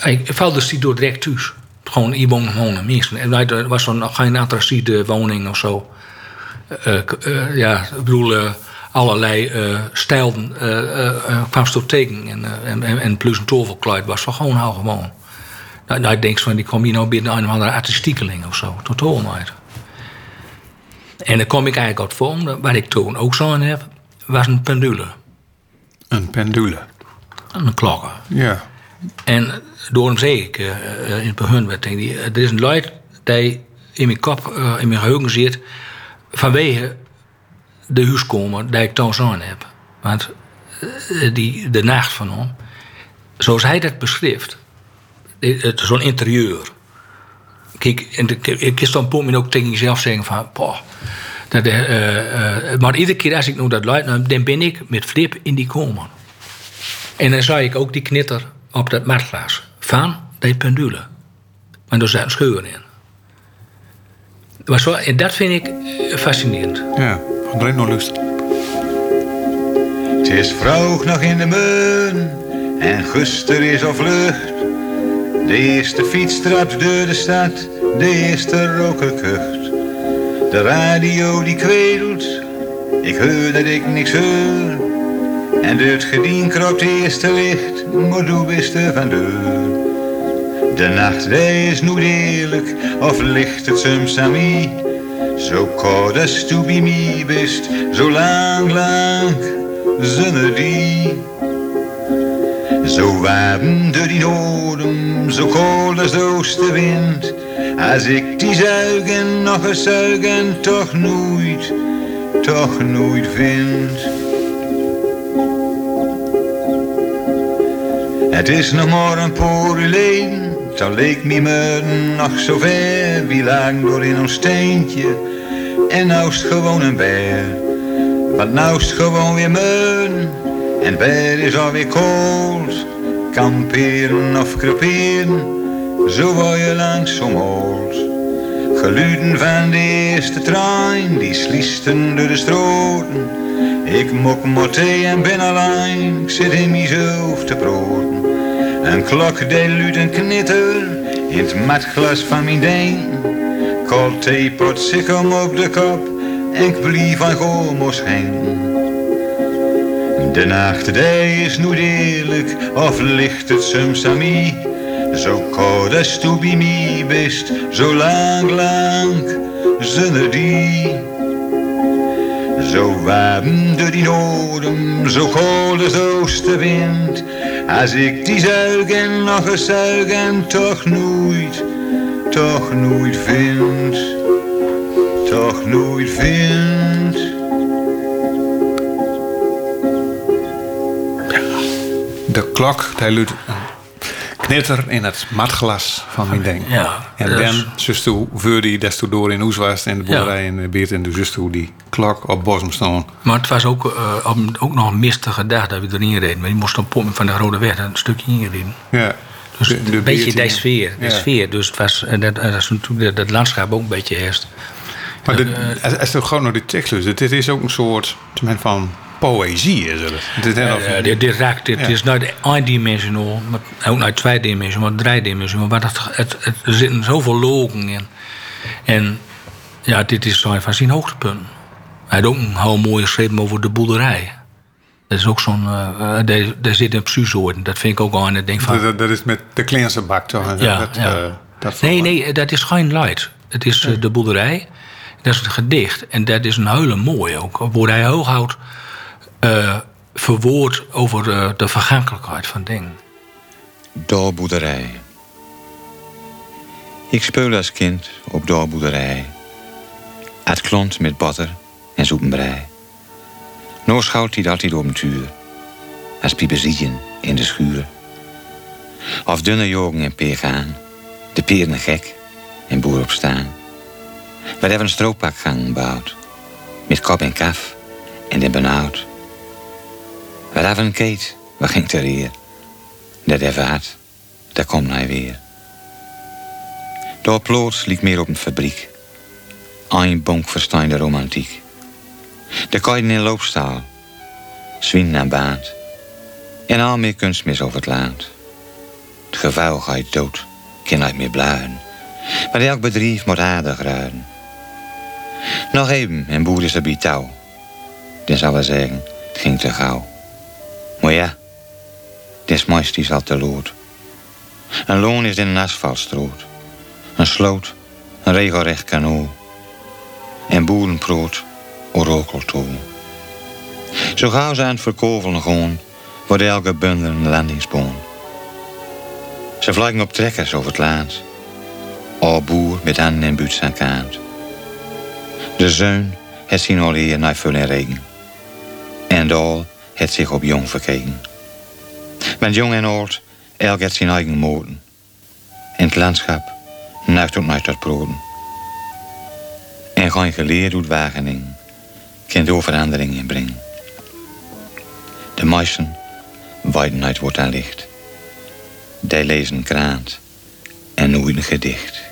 Ik val dus die door direct thuis. Gewoon hier wonen mensen. En wij- er was zo'n geen attractieve woning of zo. Eh, eh, ja, ik bedoel, eh, allerlei eh stijlen eh eh, eh, kwam tot teken. En, eh, en, en, plus een toverkleid was van gewoon heel gewoon. Nou, nou, ik denk van, die kom hier nou binnen een of andere artistiekeling of zo. Totaal niet. En dan kom ik eigenlijk uit vorm. Wat ik toen ook zo heb, was een pendule. Een pendule. Een klokken. Ja. En daarom zeg ik eh, eh, in het begin, wat denk ik, er is een luid die in mijn kop, eh, in mijn geheugen zit, vanwege de huiskomer die ik thuis aan heb. Want die, de nacht van hem, zoals hij dat beschrijft, zo'n interieur. Kijk, en de- ik kan dan op ook tegen jezelf zeggen van, poh, dat, eh, eh, eh, maar iedere keer als ik nou dat luid neem, dan ben ik met Flip in die kamer. En dan zag ik ook die knitter op dat matglas van die pendule. Maar er zat scheuren in. Maar zo, en dat vind ik eh, fascinerend. Ja. Van erin nog lust. Het is vroeg nog in de meun en guster is al vlucht. De eerste fiets trapt door de stad, de eerste roker kucht. De radio die kweelt, ik hoor dat ik niks hoor. En door het gedien kropt eerste licht, maar doe bist er van deur. De nacht die is eerlijk, of ligt het soms? Zo koud als tu bij mij zo lang, lang, zonder die. Zo warm door die noorden, zo koud als de oostenwind. Als ik die zuigen nog eens zuigen, toch nooit, toch nooit vind. Het is nog maar een paar geleden, toen leek me me nog zo ver. Wie lagen door in ons steentje, en nou is het gewoon een beer. Want nou is het gewoon weer meun, en beer is alweer koud. Kamperen of creperen, zo word je langzaam oud. Geluiden van de eerste trein, die sliesten door de stroten. Ik mok thee en ben alleen, ik zit in mezelf te broden. Een klok die luidt een knitter, in het matglas van mijn deen. Koud theepot zit hem op de kop, en ik blief van gomos heen. De nacht die is nooit eerlijk, of ligt het soms aan mij? Zo koud als mij bist, zo lang, lang, zonder die. Zo warm door die zo koud als de oostenwind. Als ik die zuigen nog eens zuigen, toch nooit, toch nooit vind. Toch nooit vind. De klok, die luidt... knitter in het matglas van mijn ding. Ja, En dat dan is- zus toe voor die des toe door in Oes was en de boerderij in de buurt en de zus toe die klok op Bosm staan. Maar het was ook, eh, ook nog een mistige dag dat we erin reden. Maar die moest op pompen van de Rode Weg een stukje ingereden. Ja. Dus De- een de beetje die sfeer. Die Ja. sfeer. Dus het was, en dat, en dat is natuurlijk dat, landschap ook een beetje herst. Maar als, als je gewoon naar die tekst dit is ook een soort van poëzie is het. Dit Eh, dit, dit raakt, dit Ja. is nooit eendimensionaal, maar ook nooit tweedimensionaal, maar driedimensionaal. Maar het, het, het, er zitten zoveel logen in. En ja, dit is zo van zijn hoogtepunt. Hij had ook een heel mooi geschreven over de boerderij. Dat is ook zo'n. eh, eh, daar, daar zit een psuzoorden. Dat vind ik ook al aan het denk van. dat, dat is met de kleinste bak toch? Ja, dat, ja. eh, dat Nee, nee, dat is geen light. Het is de boerderij. Dat is het gedicht. En dat is een hele mooi ook. Waar hij eh verwoord over eh, de vergankelijkheid van dingen. Doorboerderij. Ik speelde als kind op doorboerderij. Het klont met botter en zoetenbrei. Nou schouwt hij altijd op een tuur. Als pieperzien in de schuur. Of dunne jogen en peergaan. De peren gek en boer op staan. We hebben een stroopakgang gebouwd. Met kop en kaf en den benauwd. Hebben een keet, waar ging ter eer. Dat even hard, daar komt hij weer. Door plots liep meer op een fabriek. Een bonk verstaande romantiek. De kooien in loopstaal. Zwien naar baat. En al meer kunstmis over het land. Het gevuil gaat dood, kan niet meer bluien. Maar elk bedrijf moet aardig ruiden. Nog even en boer is er bij touw. Dan zal we zeggen, het ging te gauw. Maar ja, des meest is al te lood. Een loon is in een asfaltstroot. Een sloot, een regelrecht kanoe. En boerenproot, orokeltoe. Zo gauw ze aan het verkovelen gaan, wordt elke bundel een landingsboom. Ze vliegen op trekkers over het land. Al boer met handen en buits aan kaart. De zeun het zien al hier naar vul en regen. En Dal het zich op jong verkeken. Want jong en oud, elk heeft zijn eigen moten. En het landschap nuigt ook nooit tot proden. En geen geleerd doet Wageningen, kan door verandering inbrengen. De meisten wijden uit wordt aan licht. Die lezen kraant en nooit een gedicht.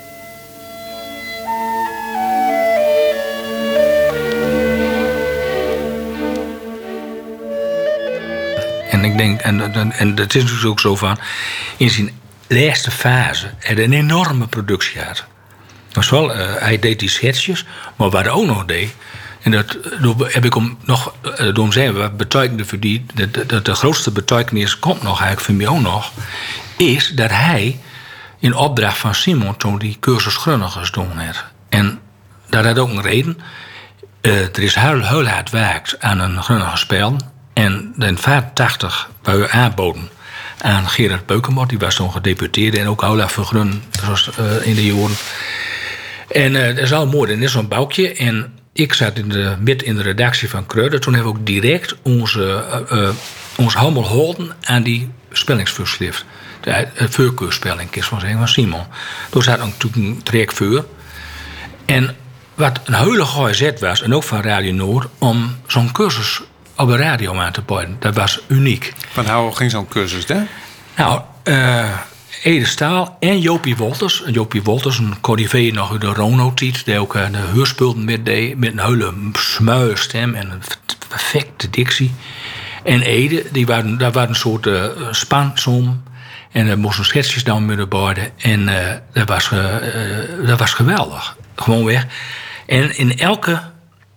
Denk, en, en, en dat is dus ook zo van, in zijn laatste fase had een enorme productie had. Wel, eh, hij deed die schetsjes, maar wat hij ook nog deed, en dat eh, heb ik hem nog, door hem zeggen, wat betekende voor dat, de grootste betekenis komt nog eigenlijk voor mij ook nog, is dat hij in opdracht van Simon toen die cursus Grunnigers doen had. En dat had ook een reden. Eh, er is heel, hard werkt aan een grunnige. En in 85 bij we aanboden aan Gerard Beukemot. Die was toen gedeputeerde en ook Ola Vergrun zoals eh, in de jaren. En eh, dat is al mooi. En is zo'n bouwtje. En ik zat in de, midden in de redactie van Kreuder. Toen hebben we ook direct onze, eh, ons handel gehouden aan die spellingsverschrift. De uh, voorkeurspelling, is van Simon. Toen zat natuurlijk een voor. En wat een hele goede zet was, en ook van Radio Noord, om zo'n cursus op de radio aan te bieden. Dat was uniek. Van hoe ging zo'n cursus, hè? Nou, eh Ede Staal en Jopie Wolters. Jopie Wolters, een corrivé nog uit de Rono-tiet... die ook eh, de heurspulten met deed... met een hele smuie stem en een perfecte dictie. En Ede, die waren, daar waren een soort uh, spansom... En er moesten schetsjes dan met de borden. En uh, dat, was, uh, dat was geweldig. Gewoon weg. En in elke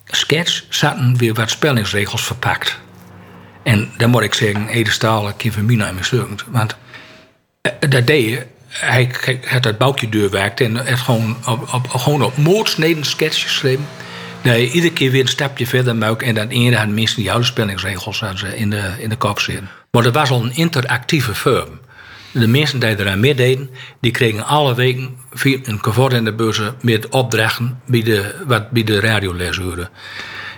sketch zaten weer wat spellingsregels verpakt. En dan moet ik zeggen, Ede Staal, ik van mij naar mislukt. Want uh, dat deed je. Hij had dat boutje deurwerkt en het gewoon op, op, gewoon op moordsneden sketches geschreven. Dat je iedere keer weer een stapje verder maakt. En dan ene had minstens die oude spellingsregels in de, in de kop zitten. Maar dat was al een interactieve vorm. De mensen die eraan meededen, die kregen alle weken via een kavort in de beurzen met opdrachten bij de, wat bij de radiolesuren.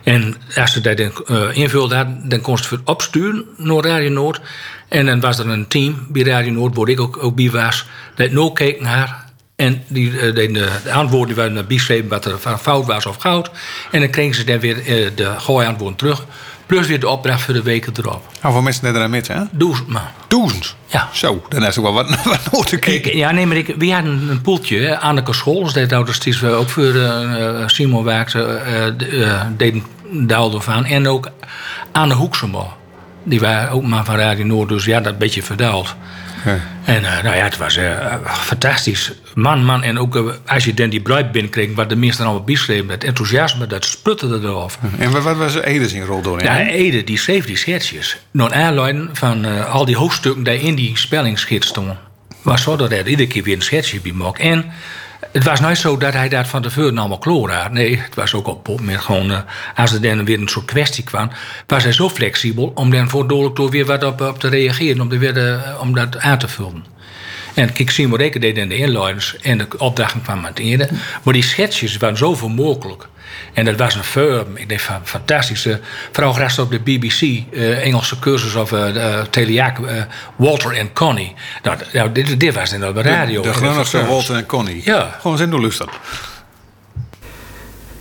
En als ze dat dan uh, invulde had, dan kon ze het opsturen naar Radio Noord. En dan was er een team bij Radio Noord, waar ik ook, ook bij was, dat nooit keken naar. En die, uh, de, de, antwoorden die werden beschreven wat er van fout was of goud. En dan kregen ze dan weer uh, de gooi antwoorden terug. Plus weer de opdracht voor de weken erop. Hoeveel mensen zijn er aan met, hè? Duizend man. Duizend? Ja. Zo, dan is ook wel wat, wat nodig kijken. Ja, nee, maar ik, we hadden een poeltje. Anneke Scholz, deed ouders ook voor uh, Simon werkte, uh, deed daar van. En ook Anne Hoeksema. Die waren ook maar van Radio Noord, dus ja, dat beetje verdaald. Ja. En uh, nou ja, het was uh, fantastisch. Man, man. En ook uh, als je dan die bruid binnenkreeg, wat de meesten allemaal beschreven, het enthousiasme, dat sputterde eraf. En wat was Ede zijn rol door? Ja, Ede, die schreef die schetsjes. Nog aanleiding van al die hoofdstukken die in die spellingsgids stonden. Was zo dat hij iedere keer weer een schetsje bij. En het was nooit zo dat hij dat van tevoren allemaal kloor. Nee, het was ook op met gewoon, uh, als er dan weer een soort kwestie kwam, was hij zo flexibel om dan voordelijk door weer wat op, te reageren, om, er weer de, om dat aan te vullen. En kijk, Simon Reken deed dan de inleiders en de opdrachten kwam aan het eerder. Maar die schetsjes waren zoveel mogelijk. En dat was een firm, ik denk van fantastische. Vooral gast op de BBC, uh, Engelse cursus over uh, uh, Walter en Connie. Nou, nou dit, dit, was op de radio. De, de Walter en Connie. Ja. Gewoon zin door luisteren.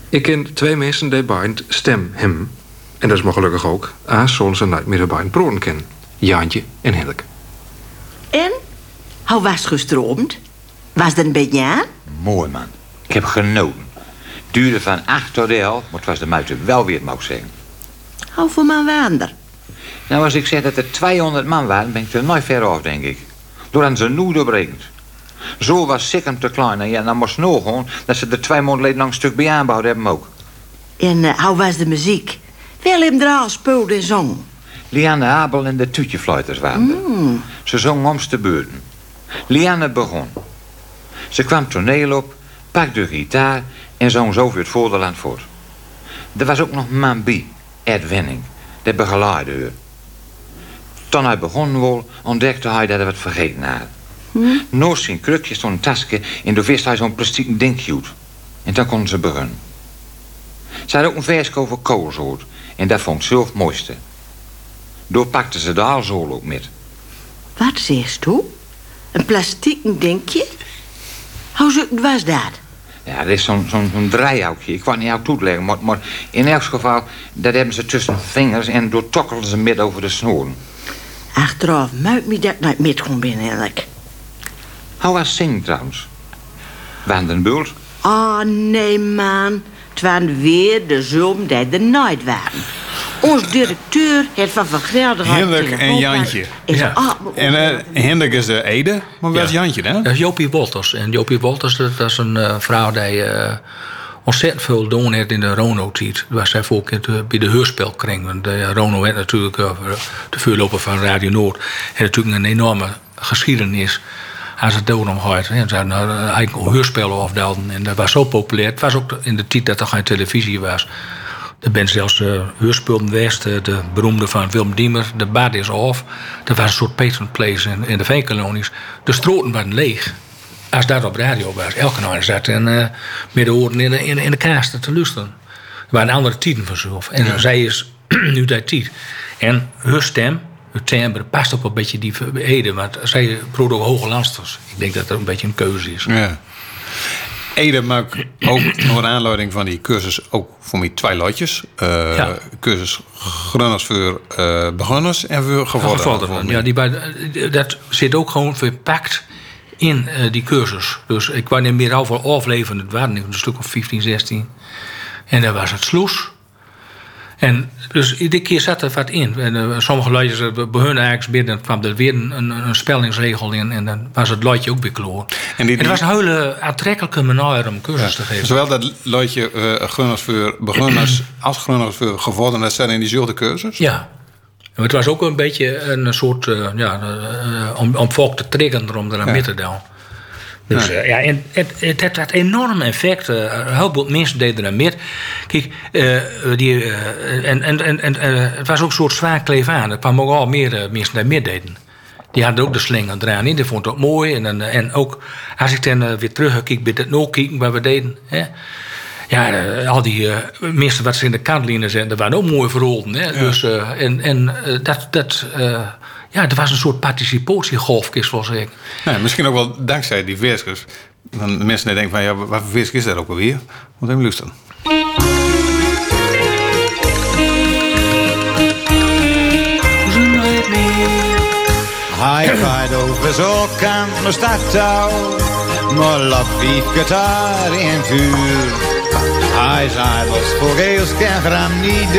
Ik ken twee mensen die bij stem hem. En dat is maar gelukkig ook. Aas soms en een proen ken. Jaantje en Hendrik. En? Hoe was het gestroomd? Was het een beetje aan? Mooi man. Ik heb genoten. Duurde van 8 tot 11, maar het was de muiten wel weer het mag zeggen. Hoeveel man waren er? Nou, als ik zeg dat er 200 man waren, ben ik er nooit ver af, denk ik. Doordat ze nu doorberekend. Zo was Sikkim te klein. En ja, dan moest nog gewoon dat ze er twee maanden lang een stuk bij aanbouwd hebben ook. En uh, hoe was de muziek? Wel hem er al speelde en zong. Lianne Abel en de Tuutjefluiters waren er. Mm. Ze zong om te beurten. Lianne begon. Ze kwam toneel op, pakte de gitaar en zong zo voor het Voorderland voort. Er was ook nog Mambi, Ed Wenning, de begeleider. haar. Toen hij begon wil, ontdekte hij dat hij wat vergeten had. Hm? Noos zijn krukje stond een tasje en toen wist hij zo'n plastiek dingje uit. En dan konden ze beginnen. Ze had ook een vers over koolzoot en dat vond ze het mooiste. Door pakte ze de aalzool ook met. Wat zegt u? Een plastiek denkje? Hoe zoek was dat? Ja, dat is zo'n zo'n draaihoutje. Ik kan het niet uit toeleggen, maar, maar in elk geval... dat hebben ze tussen de vingers en door tokkelen ze midden over de snoeren. Achteraf muit me dat nooit met gewoon binnen eigenlijk. Hoe was zingen trouwens? Waren den bult? Oh, nee, man. Het waren weer de zoom die er nooit waren. Ons directeur heeft van Van Gelder... Hendrik en Jantje. Ja. En uh, Hendrik is de Ede, maar is Ja. Jantje dan? Dat is Jopie Wolters. En Jopie Wolters, dat, is een eh, vrouw die eh, ontzettend veel doen heeft in de Rono-tijd. Was zij ook bij de heurspelkring. Want de Rono werd natuurlijk eh, de vuurloper van Radio Noord. En natuurlijk een enorme geschiedenis als het dood om gaat. En ze hadden eh, eigenlijk een heurspel afdelden. En dat was zo populair. Het was ook in de tijd dat er geen televisie was. Er ben zelfs uh, West, de beroemde van Willem Diemer, de Bad is Off. Dat was een soort patent place in, in de veenkolonies. De stroten waren leeg. Als dat op radio was, elke nacht zat en uh, met de oren in de, in, in de kaast te luisteren. Er waren andere tijden vanzelf. En zij is nu dat tijd. En haar stem, haar timbre, past ook een beetje die Ede. Want zij proefde ook hoge landsters. Ik denk dat dat een beetje een keuze is. Ja. Ede maakt ook nog een aanleiding van die cursus ook voor mij twee lotjes. Eh, Ja. Cursus Grunners voor eh beginners en voor gevorderden. Ja, die bij, dat zit ook gewoon verpakt in eh, die cursus. Dus ik wou niet meer over afleveren. Het waren een stuk of 15, 16. En dan was het sloes. En dus iedere keer zat er wat in. En, eh, sommige luidjes eh, bij hun eigenlijk binnen kwam er weer een, een, een spellingsregel in. En dan was het luidje ook weer kloor. En die- het was een hele aantrekkelijke manier om cursus te geven. Zowel dat eh Grunners voor beginners als Grunners voor gevorderden, dat zijn in diezelfde cursus. Ja. En het was ook een beetje een soort, eh, ja, eh, om, om volk te triggeren om eraan Ja. mee te doen. Dus ja, ja en het, het, had enorm effect. eh, Een heleboel mensen deden er mee. Kijk, eh, die, eh, en, en, en, en eh, het was ook een soort zwaar kleef aan. Er kwamen ook al meer eh, mensen die mee deden. Die hadden ook de slinger eraan in. Die vond het ook mooi. En, eh, en ook als ik dan eh, weer terugkijk bij het no kijken wat we deden. Hè, Ja, eh, al die uh, meesten wat ze in de kantlijnen zijn, dat waren ook mooi verrolden. Hè? Dus, uh, en en dat, dat, ja, er was een soort participatiegolfkist, volgens ik. Ja, misschien ook wel dankzij die verskers. Dan de mensen die denken van, ja, wat voor is dat ook alweer? Moet even luisteren. Hij gaat over kant naar stadtouw, maar laat vijf gitaar in vuur. Hij zei was voor geels geen gram niet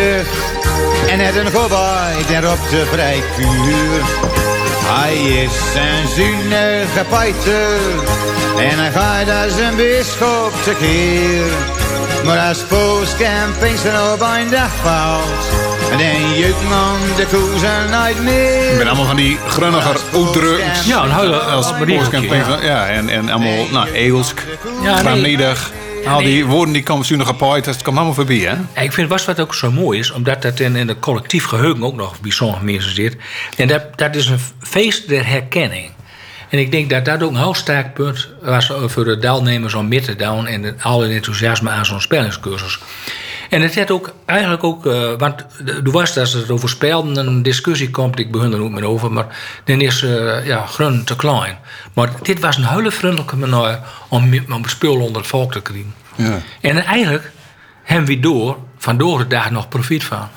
en het een gebaai en op de vrij vuur. Hij is een zuinige pijter, en hij gaat als een bischop tekeer. Maar als postcamping zijn op een dag valt, en dan jukt man de koezen nooit meer. Ik ben allemaal van die grunniger uitdrukt. Ja, een huilen als postcamping. Ja. ja, en, en allemaal, nou, Eelsk, Ja. Al die woorden die komen zuinig apart, dat komt allemaal voorbij, hè? Ja, Ik vind was wat ook zo mooi is, omdat dat in, in het collectief geheugen ook nog bij sommige mensen zit. En dat, dat is een feest der herkenning. En ik denk dat dat ook een heel sterk punt was voor de deelnemers om mee te doen en het alle enthousiasme aan zo'n spellingscursus. En het had ook eigenlijk ook, uh, want er was als het over spelden een discussie komt, ik begin er ook met over, maar dan is uh, ja, grun te klein. Maar dit was een hele vriendelijke manier om, om spul onder het volk te krijgen. Ja. En eigenlijk hebben we door, van door de dag nog profijt van.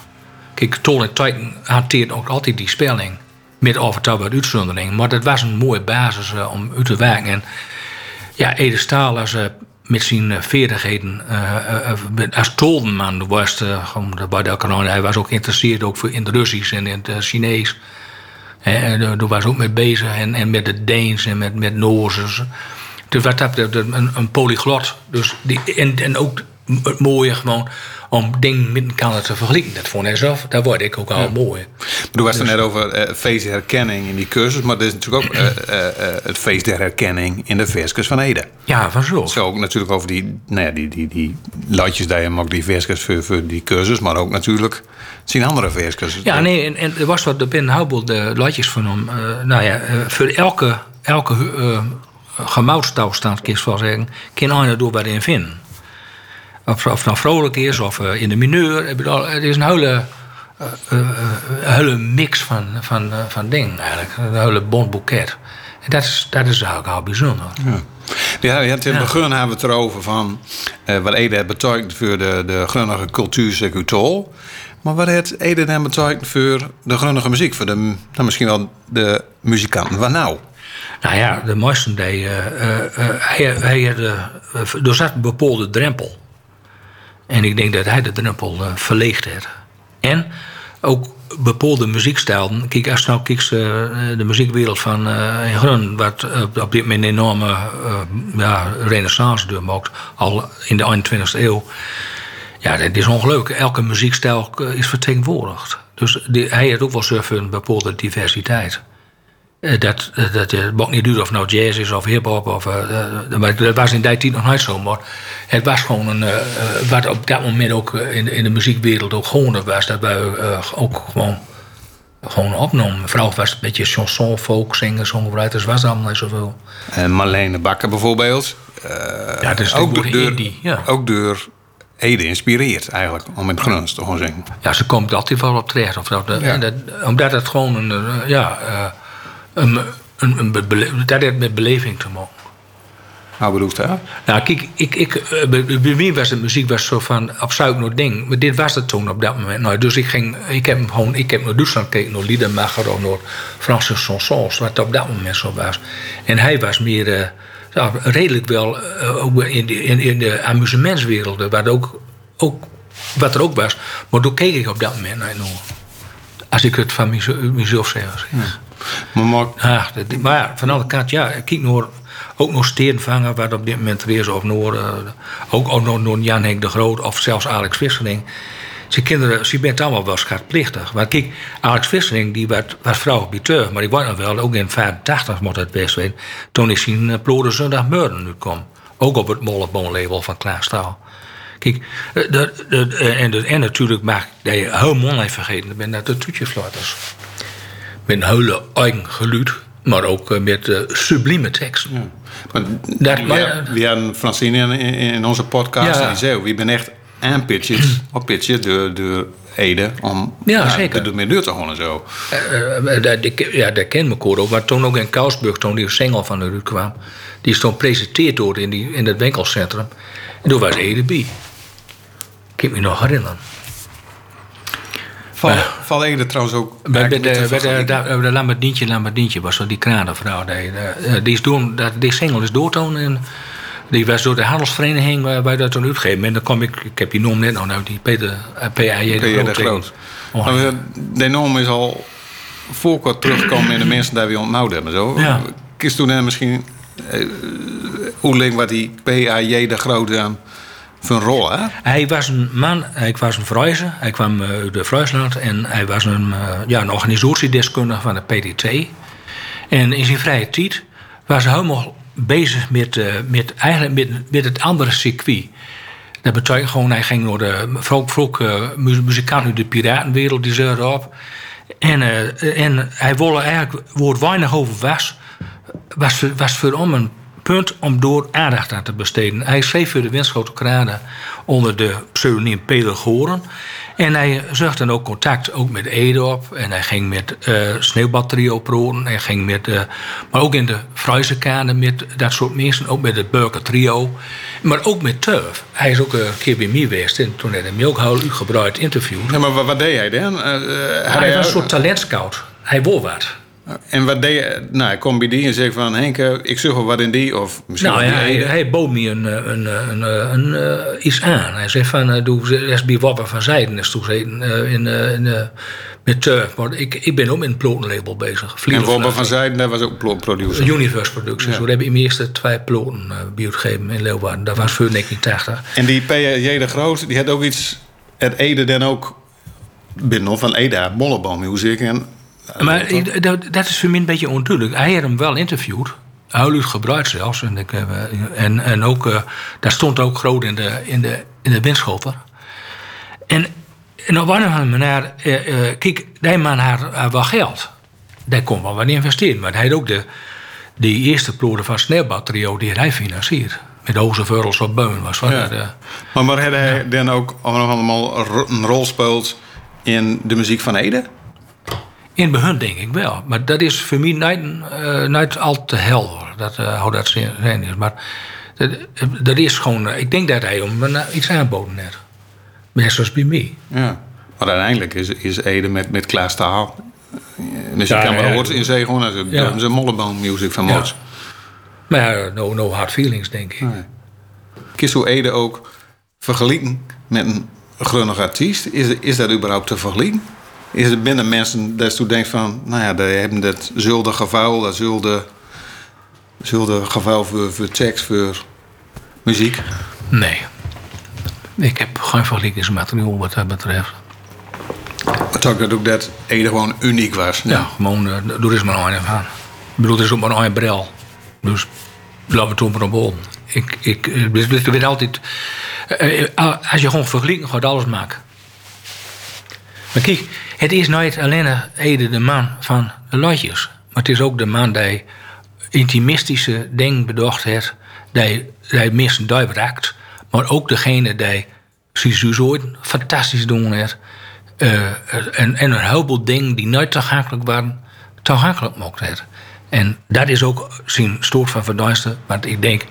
Kijk, Tol en Titan hanteert ook altijd die spelling. Met wat uitzondering. Maar dat was een mooie basis uh, om uit te werken. En ja, Ede Staal als, uh, met zijn uh, vaardigheden uh, als toldenman was bij de. Hij was ook geïnteresseerd ook in het Russisch en in het Chinees. Daar was ook mee bezig. En, en met het Deens en met, met Noorzers. Dus wat een, een polyglot. Dus die, en, en ook het mooie gewoon om dingen met elkaar te vergelijken. Dat vond hij zelf, dat word ik ook al ja. mooi. Maar toen was het net over uh, feest herkenning in die cursus, maar er is natuurlijk ook uh, uh, het feest der herkenning in de verskus van Ede. Ja, van zo. Zo ook natuurlijk over die, nou ja, die, die, die latjes die je maakt, die verskus voor, voor die cursus, maar ook natuurlijk zien andere verskus. Ja, nee, en, en er was wat binnen Houbel de latjes van hem. nou ja, voor elke, elke gemoutstouwstand, kun je wel zeggen, kan je door wat in vinden. Of, of het nou vrolijk is of uh, in de mineur. Het is een hele, uh, uh, hele mix van, van, van dingen eigenlijk. Een hele bont boeket. En dat is, dat is eigenlijk al bijzonder. Ja. Ja, in het begin ja. hebben we het erover van wat Ede heeft betekend voor de, de grunnige cultuur, zeg tol. Maar wat heeft Ede dan betekend voor de grunnige muziek? Voor de, nou, misschien wel de muzikanten. Wat nou? Nou ja, de mooiste die, hij, hij, de, er zat een bepaalde drempel. En ik denk dat hij de drempel uh, verleegd heeft. En ook bepaalde muziekstijlen. Kijk, als nou kijkt, uh, de muziekwereld van uh, in Grun, wat op dit moment een enorme ja, renaissance doormaakt, al in de 21ste eeuw. Ja, dat is ongelooflijk. Elke muziekstijl is vertegenwoordigd. Dus hij heeft ook wel surfen een bepaalde diversiteit. Dat, dat het maakt niet uit of nou jazz is of hip-hop. Of, uh, dat was in die tijd nog niet zo. Maar het was gewoon een. Wat op dat moment ook in, in de muziekwereld ook gewoon was. Dat wij ook gewoon. Gewoon opnomen. Vooral was het een beetje chanson, folk, zingen, songwriters, was allemaal niet zoveel. En Marlene Bakker bijvoorbeeld. ja, is ook door, indie, ja. ook door Ede inspireert eigenlijk, om in het Gruns te gewoon zingen. Ja, ze komt altijd wel op terecht. Of dat, ja. dat, omdat het gewoon een. ja, een, een, dat heeft met beleving te maken. Hoe bedoelt dat? Nou, kijk, ik, ik, bij mij was de muziek was zo van zoek naar ding. Maar dit was het toen op dat moment. Nou, dus ik ging, ik heb gewoon, ik heb naar Duitsland gekeken, naar Liedermacher of naar Franse chansons, wat op dat moment zo was. En hij was meer, uh, ja, redelijk wel, uh, ook in de, in, in de wat, ook, ook, wat er ook was. Maar toen keek ik op dat moment naar. Als ik het van mezelf zeg. Ja. Maar. Ja, maar van andere kant, ja, kijk naar ook nog steenvanger, wat op dit moment er is, of Noor, uh, ook, nog Jan Henk de Groot of zelfs Alex Vissering. Ze kinderen, ze bent allemaal wel schatplichtig. Maar kijk, Alex Vissering, die werd, was vrouwgebiteur, maar ik weet nog wel, ook in 85 moet het best weten, toen is hij een Plode Zondag Meurden. Ook op het Molleboon-label van Klaas Staal. Kijk, de, de, de, en, en natuurlijk mag ik heel mooi vergeten, ben dat de toetjefluiters met een hele eigen geluid. Maar ook eh, met eh, sublieme teksten. Maar, we, hadden Francine in, onze podcast. Ja. En die zei, we ben echt aanpitches, op pitchen door, door Ede. Om Ja, zeker. Er meer deur te houden en zo. Eh, eh, dat, die- ja, dat ken me ook. Maar toen ook in Kousburg, toen die single van de Ruud kwam... die is toen gepresenteerd door in, die, in het winkelcentrum. En toen was Ede bij. Ik kan me nog herinneren. Val, valt Ede trouwens ook... Bij, bij de, bij de, de, de was zo die kranenvrouw. Die, eh, die, is door, die single is doortoon en die was door de handelsvereniging waar wij dat toen uitgeven. En dan kom ik, ik heb die naam net nog nou, die Peter eh, P.A.J. De Groot. Oh, Maar we- de norm is al voorkort teruggekomen in de mensen die we ontmoet hebben. Zo. Ja. Kies toen misschien eh, hoe lang wat die P.A.J. de Groot aan voor een rol, hè? Hij was een man, hij was een Friese, hij kwam eh, uit de Friesland en hij was een, eh, ja, een organisatiedeskundige van de PDT. En in zijn vrije tijd was hij helemaal bezig met, eh, met, eigenlijk met, met het andere circuit. Dat betekent gewoon, hij ging door de vroeg, vroeg eh, mu- muzikant uit de piratenwereld, die zeurde op. En, eh, en hij wilde eigenlijk, waar het weinig over was, was was voor hem een punt om door aandacht aan te besteden. Hij schreef voor de Winschoten onder de pseudoniem Peter Goren. En hij zocht dan ook contact ook met Ede op. En hij ging met eh sneeuwbadtrio proten. Hij ging met, eh, maar ook in de Friese kade met dat soort mensen. Ook met het Burger Trio. Maar ook met Turf. Hij is ook een keer bij mij geweest. En toen hij me ook heel uitgebreid interviewd. Ja, maar wat, wat deed hij dan? Eh, eh, hij was een soort talentscout. Hij wou wat. En wat deed je? Nou, ik kom bij die en zeg van... Henk, eh, ik zoek wel wat in die. Of misschien Nou ja, hij, hij bood me een, eh, een, eh, een, een, iets aan. Hij zei van, doe eens bij Wapper van Zijden is toegezeten eh, in, in, met Turf. Maar ik, ik ben ook met een plotenlabel bezig. En Vliegen Wobber vanaf- van Zijden, dat was ook pro- producer. Universe Productions. Ja. We hebben in mijn eerste twee ploten uh, uitgegeven in Leeuwarden. Dat was voor 1980. En die P.J. de Groot, die had ook iets... Het Ede dan ook... Binnen van Ede, had Molleboom Music. En, Maar dat, dat is voor mij een beetje onduidelijk. Hij had hem wel interviewd. Huil gebruikt zelfs. En, ik, eh, en, en ook, eh, daar stond ook groot in de, in de, in de windschoter. En, en op een of andere manier... eh, kijk, die man had, had wel geld. Daar kon wel wat investeren. Maar hij had ook de, die eerste ploegen van Sneeuwbadtrio... die hij financierd. Met Oze Vurls op Beun was Ja. maar, maar had hij dan ook allemaal een rol speelt in de muziek van Ede? In begin denk ik wel. Maar dat is voor mij niet, eh, niet al te helder. Dat, eh, hoe dat zijn is. Maar dat, dat is gewoon... eh, ik denk dat hij om iets aanboden heeft. Net zoals bij mij. Ja. Maar uiteindelijk is, is Ede met, met Klaas Staal... En als je Ja, kan maar ja. hoort in zee gewoon... als Ja. ja. Molleboom Music van Ja. Mots. Maar ja, no, no hard feelings, denk ik. Kies hoe Ede ook vergelijken met een grunnig artiest? Is, is dat überhaupt te vergelijken? Is er binnen mensen dat je denkt van... nou ja, die hebben dat zulde gevuil, dat zulde, zulde gevuil voor, voor tekst, voor muziek. Nee. Ik heb geen vergelijkingsmateriaal wat dat betreft. Maar toch dat ook dat Ede gewoon uniek was. Ja, gewoon, er is maar een van. Ik bedoel, er is ook maar een bril. Dus laten we het op een bol. Ik, ik, eh, dus, dus er werd altijd... eh, eh, als je gewoon vergelijkt, gaat alles maken. Maar kijk, het is nooit alleen Ede de man van de lotjes. Maar het is ook de man die intimistische dingen bedacht heeft. Die, die mensen duidelijk raakt. Maar ook degene die precies ooit fantastisch doen heeft. Eh, en, en een heleboel dingen die nooit toegankelijk waren, toegankelijk mocht heeft. En dat is ook zijn stoort van verduisteren. Want ik denk,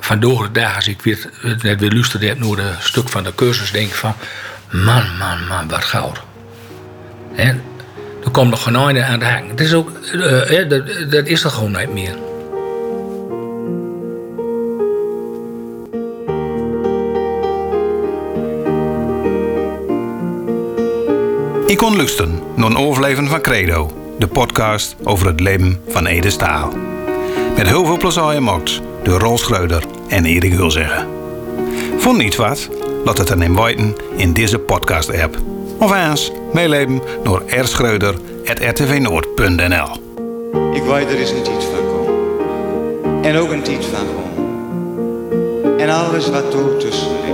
van de dag als ik weer, net weer luisterde naar een stuk van de cursus, denk ik van, man, man, man, wat goud. En er komt nog geen aan de haken. Het is ook, eh, eh, dat, dat is er gewoon niet meer. Ik kon luisteren naar een overleven van Credo, de podcast over het leven van Ede Staal. Met heel veel plezier door Rolf Schreuder en Erik Hulzeggen. Vond niet wat? Laat het dan in weten in deze podcast-app. Of eens meeleven door rschreuder.rtvnoord.nl Ik weet er is een tijd van komen. En ook een tijd van gewoon. En alles wat er tussen ligt.